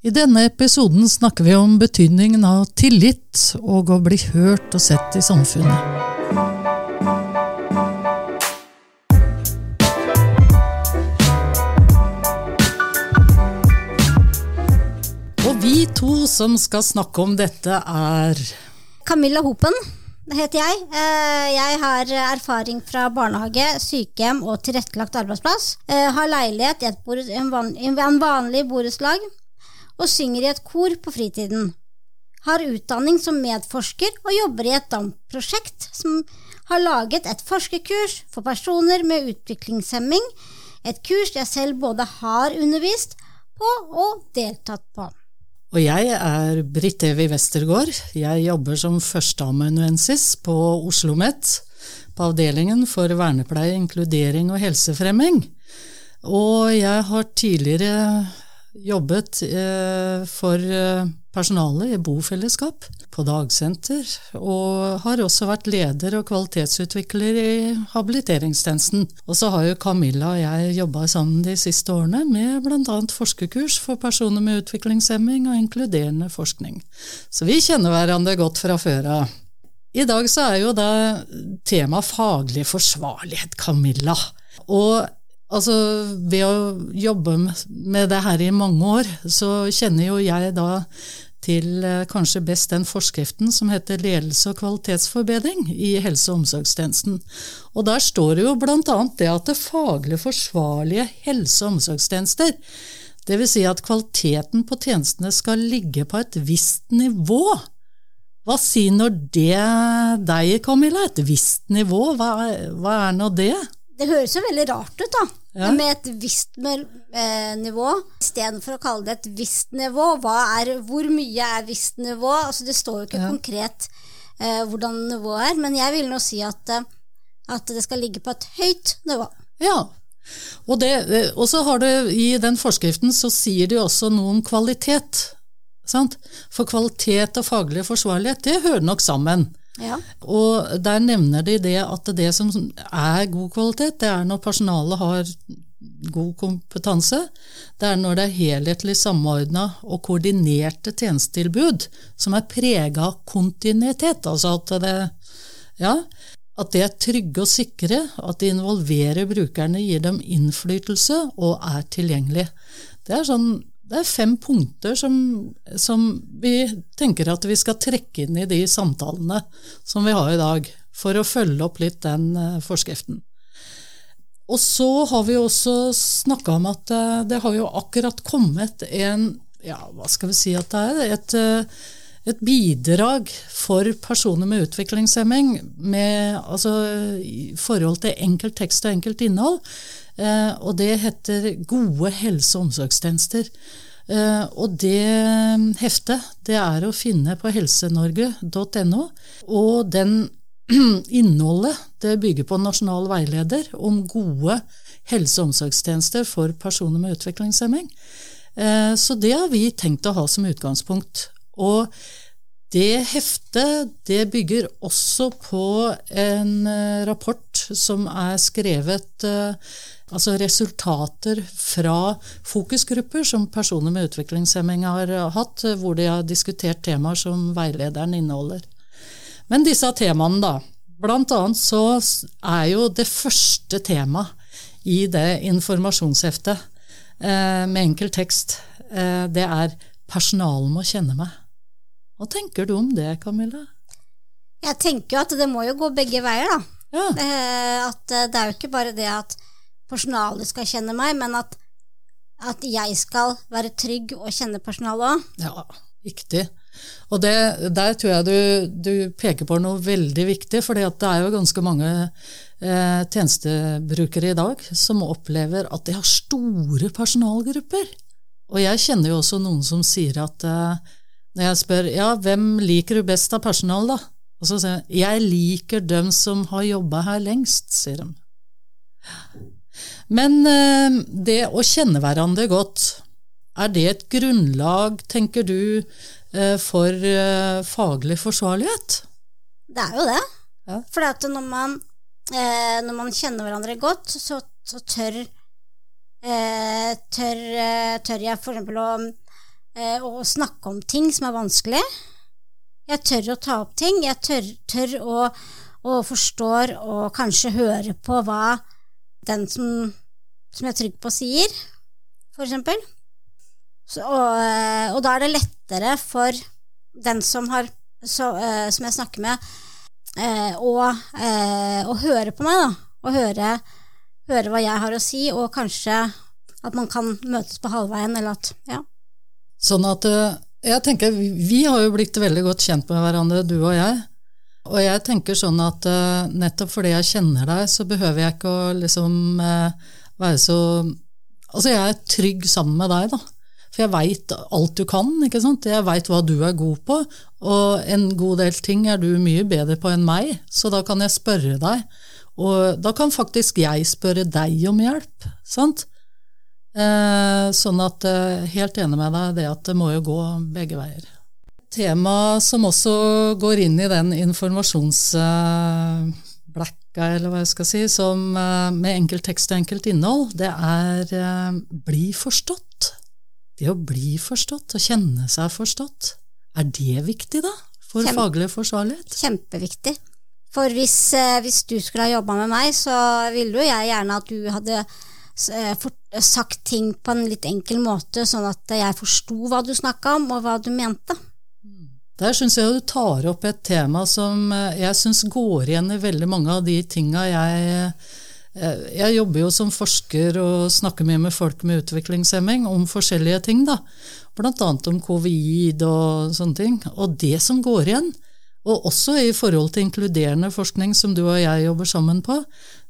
I denne episoden snakker vi om betydningen av tillit og å bli hørt og sett i samfunnet. Og vi to som skal snakke om dette, er Camilla Hopen heter jeg. Eh, Jeg har erfaring fra barnehage, sykehjem og tilrettelagt arbeidsplass. Jeg Har leilighet i et en vanlig borettslag og synger i et kor på fritiden. Har utdanning som medforsker og jobber i et DAMP-prosjekt som har laget et forskerkurs for personer med utviklingshemming. Et kurs jeg selv både har undervist på og deltatt på. Og jeg er Britt Evi Westergård. Jeg jobber som førsteamanuensis på Oslo OsloMet, på avdelingen for vernepleie, inkludering og helsefremming. Og jeg har tidligere jobbet eh, for eh, personalet i bofellesskap på dagsenter, og har også vært leder og kvalitetsutvikler i habiliteringstjenesten. Og så har jo Camilla og jeg jobba sammen de siste årene med bl.a. forskerkurs for personer med utviklingshemming og inkluderende forskning. Så vi kjenner hverandre godt fra før av. I dag så er jo da tema faglig forsvarlighet, Camilla. Og Altså, ved å jobbe med det her i mange år, så kjenner jo jeg da til eh, kanskje best den forskriften som heter ledelse og kvalitetsforbedring i helse- og omsorgstjenesten. Og der står det jo annet det at det faglig forsvarlige helse- og omsorgstjenester, dvs. Si at kvaliteten på tjenestene skal ligge på et visst nivå. Hva sier når det deg, Camilla? Et visst nivå? Hva, hva er nå det? Det høres jo veldig rart ut, da. Ja. Med et visst med, eh, nivå. Istedenfor å kalle det et visst nivå. Er, hvor mye er visst nivå? Altså, det står jo ikke Ja. konkret eh, hvordan nivået er, men jeg vil nå si at, eh, at det skal ligge på et høyt nivå. Ja. Og, det, og så har det, i den forskriften så sier de også noe om kvalitet. Sant? For kvalitet og faglig forsvarlighet, det hører nok sammen. Ja. Og der nevner de det at det som er god kvalitet, det er når personalet har god kompetanse. Det er når det er helhetlig samordna og koordinerte tjenestetilbud som er prega av kontinuitet. Altså at det, ja, at det er trygge og sikre, at de involverer brukerne, gir dem innflytelse og er tilgjengelig. Det er, sånn, det er fem punkter som, som vi tenker at vi skal trekke inn i de samtalene som vi har i dag, for å følge opp litt den eh, forskriften. Og så har vi også snakka om at eh, det har jo akkurat kommet en ja, hva skal vi si at det er? Et, eh, et bidrag for personer med utviklingshemming med altså, i forhold til enkelt tekst og enkelt innhold. Eh, og det heter Gode helse- og omsorgstjenester. Eh, og det heftet det er å finne på helsenorge.no. Og den innholdet det bygger på nasjonal veileder om gode helse- og omsorgstjenester for personer med utviklingshemming. Eh, Så det har vi tenkt å ha som utgangspunkt. Og det heftet det bygger også på en eh, rapport som er skrevet eh, Altså resultater fra fokusgrupper som personer med utviklingshemming har eh, hatt, hvor de har diskutert temaer som veilederen inneholder. Men disse temaene, da. Blant annet så er jo det første temaet i det informasjonsheftet med enkel tekst, det er 'personalet må kjenne meg'. Hva tenker du om det, Camilla? Jeg tenker jo at det må jo gå begge veier, da. Ja, Eh, at eh, det er jo ikke bare det at personalet skal kjenne meg, men at, at jeg skal være trygg og kjenne personalet òg. ja viktig. Og det, der tror jeg du, du peker på noe veldig viktig, for det er jo ganske mange eh, tjenestebrukere i dag som opplever at de har store personalgrupper. Og jeg kjenner jo også noen som sier at eh, når jeg spør ja, hvem liker du best av personal, da? Og så sier jeg jeg liker dem som har jobba her lengst, sier de. Men eh, det å kjenne hverandre godt, er det et grunnlag, tenker du, eh, for eh, faglig forsvarlighet? Det er jo det. Ja. For når man, eh, når man kjenner hverandre godt, så, så tør, eh, tør, tør jeg for eksempel å å snakke om ting som er vanskelig. Jeg tør å ta opp ting. Jeg tør, tør å, å forstår og kanskje høre på hva den som, som jeg er trygg på, sier, for eksempel. Så, og, eh, og, da er det lettere for den som, har, så, uh, som jeg snakker med, å, å, høre på meg, da. Og høre, høre, hva jeg har å si, og kanskje at man kan møtes på halvveien, eller at Ja. Sånn at jeg tenker, Vi har jo blitt veldig godt kjent med hverandre, du og jeg. Og jeg tenker sånn at nettopp fordi jeg kjenner deg, så behøver jeg ikke å liksom være så Altså, jeg er trygg sammen med deg, da. For jeg veit alt du kan, ikke sant. Jeg veit hva du er god på, og en god del ting er du mye bedre på enn meg, så da kan jeg spørre deg. Og da kan faktisk jeg spørre deg om hjelp, sant. Eh, sånn at eh, helt enig med deg det at det må jo gå begge veier. Tema som også går inn i den informasjonsblacka, eh, eller hva jeg skal si, som med enkelt tekst og enkelt innhold, det er bli forstått. Det å bli forstått og kjenne seg forstått, er det viktig, da? For Kjempe, faglig forsvarlighet? Kjempeviktig. For hvis, hvis du skulle ha jobba med meg, så ville jo jeg gjerne at du hadde sagt ting på en litt enkel måte, sånn at jeg forsto hva du snakka om, og hva du mente. Der syns jeg du tar opp et tema som eh, jeg syns går igjen i veldig mange av de tinga jeg Eh, jeg jobber jo som forsker og snakker mye med folk med utviklingshemming om forskjellige ting, da. Blant annet om covid og sånne ting. Og det som går igjen, og også i forhold til inkluderende forskning som du og jeg jobber sammen på,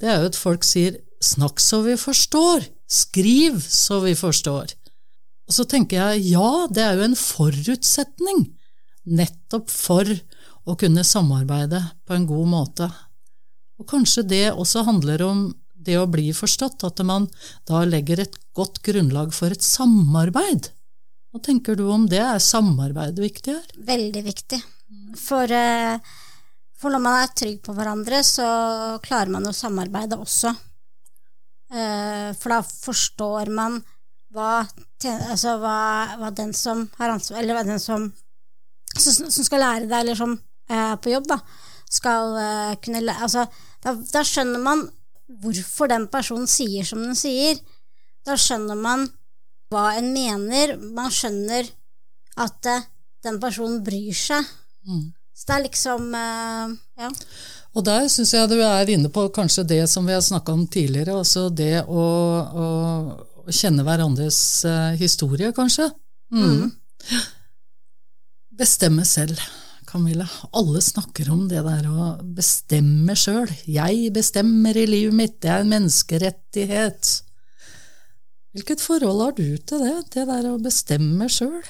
det er jo at folk sier 'snakk så vi forstår', skriv så vi forstår. Og så tenker jeg ja, det er jo en forutsetning nettopp for å kunne samarbeide på en god måte. Og kanskje det også handler om det å bli forstått, at man da legger et godt grunnlag for et samarbeid. Hva tenker du om det? Er samarbeid viktig her? Veldig viktig. For, eh, for, når man er trygg på hverandre, så klarer man å samarbeide også. Eh, for da forstår man hva, altså hva, hva den som har ansvar Eller hva den som, som skal lære deg, eller som er på jobb, da, skal kunne lære altså, da, da, skjønner man hvorfor den personen sier som den sier. Da skjønner man hva en mener. Man skjønner at den personen bryr seg. Mm. Så det er liksom Ja. Og der syns jeg du er inne på kanskje det som vi har snakka om tidligere, altså det å, å, kjenne hverandres uh, historie, kanskje. Mm. Mm. Bestemme selv. Camilla. Alle snakker om det der å bestemme sjøl. Jeg bestemmer i livet mitt, det er en menneskerettighet. Hvilket forhold har du til det, det der å bestemme sjøl?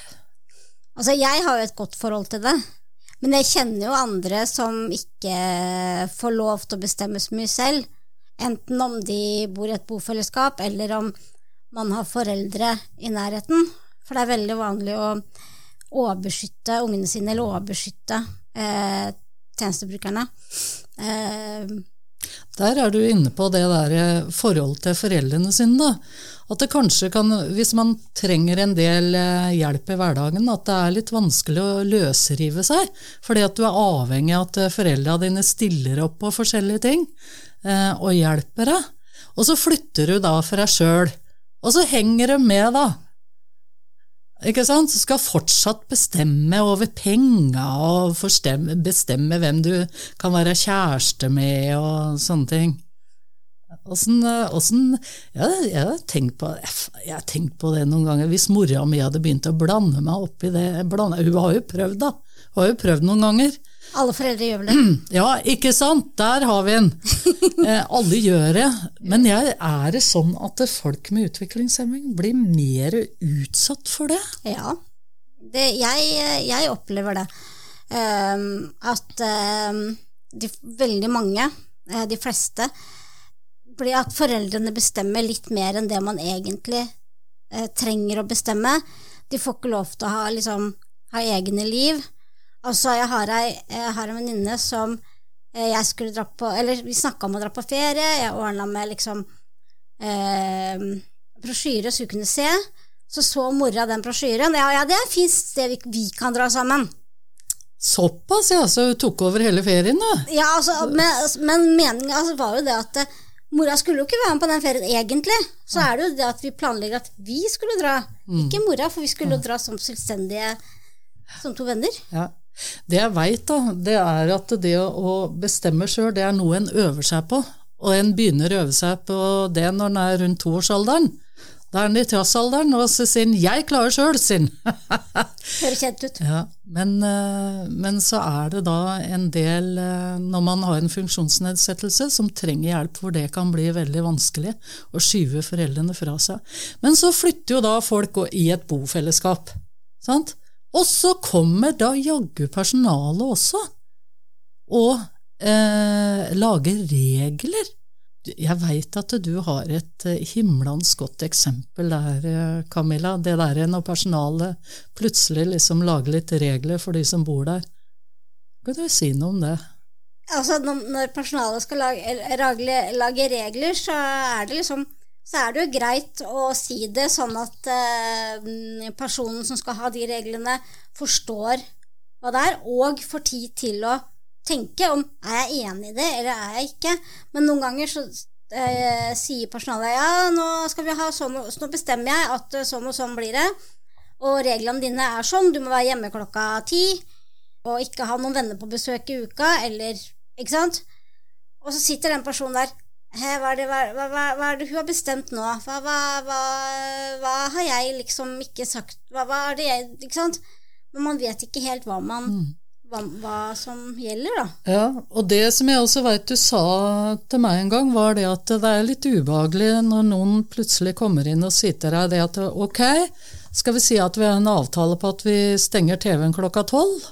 Altså, jeg har jo et godt forhold til det. Men jeg kjenner jo andre som ikke får lov til å bestemme så mye selv. Enten om de bor i et bofellesskap, eller om man har foreldre i nærheten. For det er veldig vanlig å overbeskytte ungene sine, eller overbeskytte eh, tjenestebrukerne. Eh, der er du inne på det der forholdet forhold til foreldrene sine, da. At det kanskje kan, hvis man trenger en del eh, hjelp i hverdagen, at det er litt vanskelig å løsrive seg. Fordi at du er avhengig av at foreldra dine stiller opp på forskjellige ting eh, og hjelper deg. Og så flytter du da for deg sjøl. Og så henger de med, da. Ikke sant? Så skal fortsatt bestemme over penger og bestemme hvem du kan være kjæreste med og sånne ting. Åssen, ja, jeg, har tenkt på, på det noen ganger. Hvis mora mi hadde begynt å blande meg oppi det blande, Hun har jo prøvd, da. Hun har jo prøvd noen ganger. Alle foreldre gjør vel det? Ja, ikke sant? Der har vi en. Eh, alle gjør det. Men jeg, er det sånn at folk med utviklingshemming blir mer utsatt for det? Ja, det, jeg, jeg, opplever det. Um, at um, de, veldig mange, uh, de fleste, blir at foreldrene bestemmer litt mer enn det man egentlig uh, trenger å bestemme. De får ikke lov til å ha, liksom, ha egne liv. Altså, jeg har ei, jeg har en venninne som eh, jeg skulle dra på Eller vi snakka om å dra på ferie. Jeg ordna med liksom eh, brosjyre så hun kunne se. så så mora den brosjyren. Ja, ja, det er fint sted vi, vi kan dra sammen. Såpass, ja. Så hun tok over hele ferien, da. Ja, altså, men, men meningen altså, var jo det at eh, mora skulle jo ikke være med på den ferien egentlig. Så er det jo det at vi planlegger at vi skulle dra, ikke mora, for vi skulle jo dra som selvstendige, som to venner. Ja. Det jeg veit, da, det er at det å bestemme sjøl, det er noe en øver seg på. Og en begynner å øve seg på det når en er rundt toårsalderen. Da er en i trassalderen og så sier en 'jeg klarer sjøl', sin. Høres kjent ut. Ja, men, eh, men så er det da en del, eh, når man har en funksjonsnedsettelse, som trenger hjelp, for det kan bli veldig vanskelig å skyve foreldrene fra seg. Men så flytter jo da folk i et bofellesskap. Sant? Og så kommer da jaggu personalet også, og eh, lager regler. Jeg veit at du har et eh, himlans godt eksempel der, eh, Camilla. Det der når personalet plutselig liksom lager litt regler for de som bor der. Kan du si noe om det? Altså, når personalet skal lage, lage, lage, regler, så er det liksom så er det jo greit å si det sånn at eh, personen som skal ha de reglene, forstår hva det er, og får tid til å tenke om er jeg enig i det, eller er jeg ikke. Men noen ganger så eh, sier personalet ja, nå skal vi ha sånn, så nå bestemmer jeg at sånn og sånn blir det. Og reglene dine er sånn, du må være hjemme klokka ti, og ikke ha noen venner på besøk i uka, eller Ikke sant? Og så sitter den personen der Hva er, det, hva, hva, hva er det hun har bestemt nå? Hva, har jeg liksom ikke sagt Hva, er det jeg Ikke sant? Men man vet ikke helt hva man mm hva, som gjelder, da. Ja, og det som jeg også veit du sa til meg en gang, var det at det er litt ubehagelig når noen plutselig kommer inn og sier til deg det at ok, skal vi si at vi har en avtale på at vi stenger TV-en klokka tolv?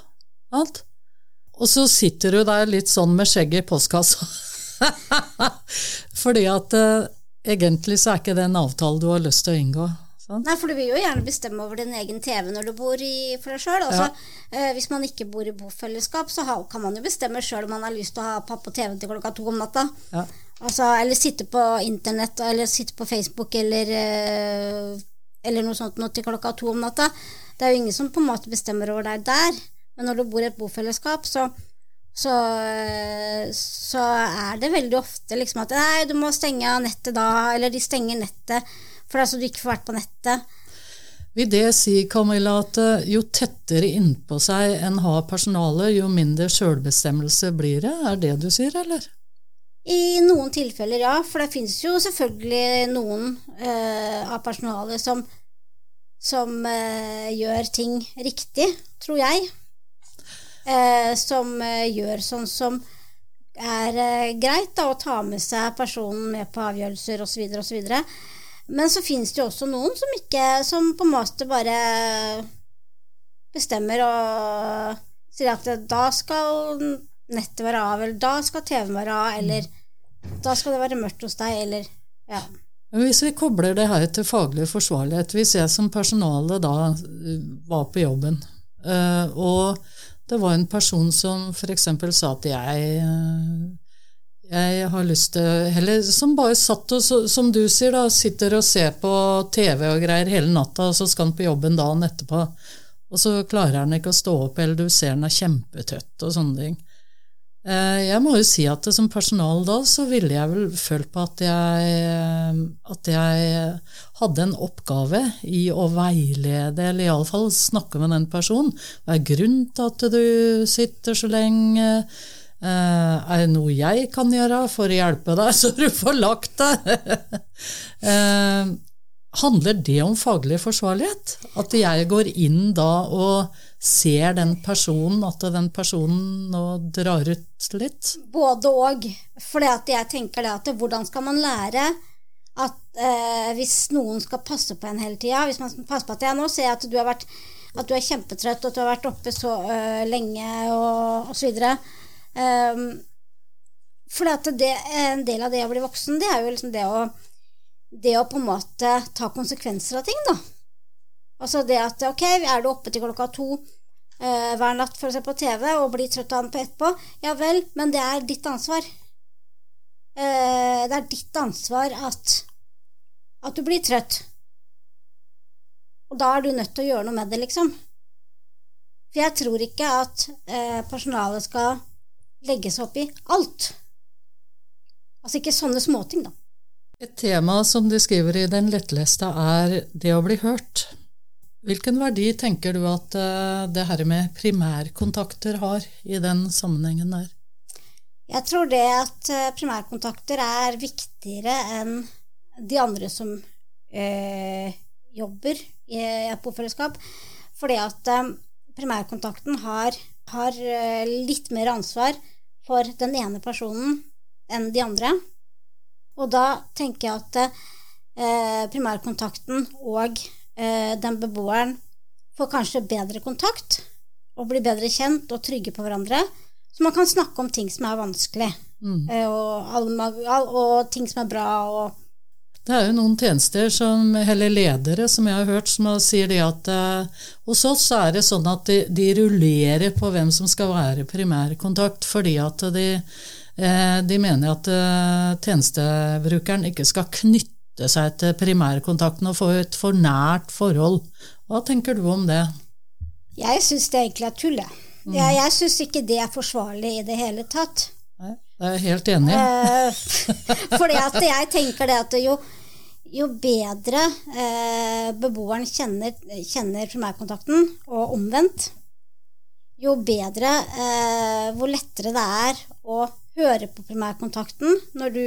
Og så sitter du der litt sånn med skjegget i postkassa. Fordi at uh, egentlig så er ikke det en avtale du har lyst til å inngå. Sånn. Nei, for du vil jo gjerne bestemme over din egen TV når du bor i, for deg sjøl. Altså, ja. eh, hvis man ikke bor i bofellesskap, så ha, kan man jo bestemme sjøl om man har lyst til å ha pappa TV til klokka to om natta. Ja. Altså, eller sitte på internett, eller sitte på Facebook, eller, eh, eller noe sånt noe til klokka to om natta. Det er jo ingen som på en måte bestemmer over deg der. Men når du bor i et bofellesskap, så, så, eh, så er det veldig ofte liksom at Nei, du må stenge av nettet da, eller de stenger nettet for det er så du ikke får vært på nettet. Vil det si, Camilla, at eh, jo tettere innpå seg en har personalet, jo mindre sjølbestemmelse blir det? Er det du sier, eller? I noen tilfeller, ja. For det finnes jo selvfølgelig noen eh, av personalet som, som eh, gjør ting riktig, tror jeg. Eh, som eh, gjør sånn som er eh, greit, da, å ta med seg personen med på avgjørelser osv. osv. Men så finnes det jo også noen som ikke Som på en måte bare bestemmer og sier at da skal nettet være av, eller da skal TV-en være av, eller da skal det være mørkt hos deg, eller ja. Hvis vi kobler det her til faglig forsvarlighet Hvis jeg som personale da var på jobben, og det var en person som f.eks. sa at jeg jeg har lyst til Eller som bare satt og, som du sier, da, sitter og ser på TV og greier hele natta, og så skal han på jobben dagen etterpå. Og så klarer han ikke å stå opp, eller du ser han er kjempetøtt og sånne ting. Eh, jeg må jo si at som personal da, så ville jeg vel følt på at jeg, at jeg hadde en oppgave i å veilede, eller iallfall snakke med den personen. Hva er grunnen til at du sitter så lenge? Uh, er det noe jeg kan gjøre for å hjelpe deg, så du får lagt deg? handler det om faglig forsvarlighet? At jeg går inn da og ser den personen, at den personen nå drar ut litt? Både og. For jeg tenker det at hvordan skal man lære at eh, hvis noen skal passe på en hele tida Hvis man skal passe på at jeg nå ser at du har vært at du er kjempetrøtt, og at du har vært oppe så lenge og osv. Um, for en del av det å bli voksen, det er jo liksom det å, det å på en måte ta konsekvenser av ting, da. Altså det at ok, er du oppe til klokka to eh, hver natt for å se på TV og blir trøtt av den på etterpå, ja vel, men det er ditt ansvar. Eh, det er ditt ansvar at, at du blir trøtt. Og da er du nødt til å gjøre noe med det, liksom. For jeg tror ikke at eh, personalet skal legge seg opp i alt. Altså ikke sånne småting, da. Et tema som de skriver i den lettleste, er det å bli hørt. Hvilken verdi tenker du at uh, det her med primærkontakter har i den sammenhengen der? Jeg tror det at uh, primærkontakter er viktigere enn de andre som øh, jobber i et bofellesskap. Fordi at primærkontakten har, har litt mer ansvar for den ene personen enn de andre. Og da tenker jeg at eh, primærkontakten og eh, den beboeren får kanskje bedre kontakt og blir bedre kjent og trygge på hverandre. Så man kan snakke om ting som er vanskelig, mm. eh, og, og, ting som er bra. det er jo noen tjenester, som, eller ledere, som jeg har hørt, som sier det at eh, hos oss er det sånn at de, de, rullerer på hvem som skal være primærkontakt, fordi at de, eh, de mener at eh, tjenestebrukeren ikke skal knytte seg til primærkontakten og få et for nært forhold. Hva tenker du om det? Jeg syns det egentlig er tull, jeg. Mm. Jeg, jeg syns ikke det er forsvarlig i det hele tatt. Nei, det er jeg helt enig i. fordi at jeg tenker det at jo, jo bedre eh, beboeren kjenner, kjenner, primærkontakten, og omvendt, jo bedre eh, Hvor lettere det er å høre på primærkontakten når du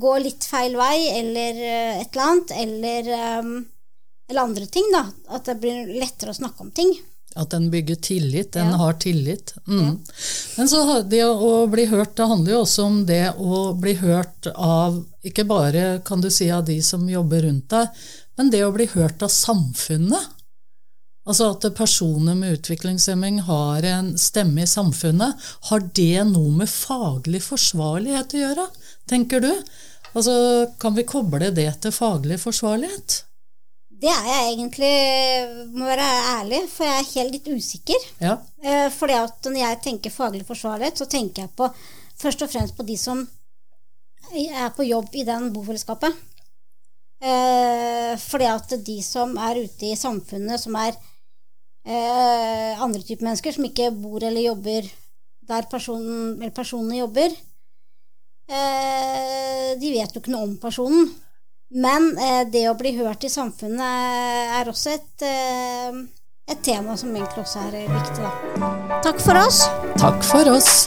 går litt feil vei eller eh, et eller annet, eller, eh, eller andre ting. da, At det blir lettere å snakke om ting. At den bygger tillit. Den ja. har tillit. Mm. Ja. Men så det å bli hørt, det handler jo også om det å bli hørt av ikke bare kan du si av de som jobber rundt deg, men det å bli hørt av samfunnet. Altså at personer med utviklingshemming har en stemme i samfunnet. Har det noe med faglig forsvarlighet å gjøre, tenker du? Altså, Kan vi koble det til faglig forsvarlighet? Det er jeg egentlig, må være ærlig, for jeg er helt litt usikker. Ja. Eh, fordi at når jeg tenker faglig forsvarlighet, så tenker jeg på først og fremst på de som er på jobb i den bofellesskapet. Eh, fordi at de som er ute i samfunnet, som er eh, andre typer mennesker, som ikke bor eller jobber der personen, eller personene jobber, de vet jo ikke noe om personen. Men eh, det å bli hørt i samfunnet er også et, eh, et tema som egentlig også er viktig. Da. Takk for oss. Takk for oss.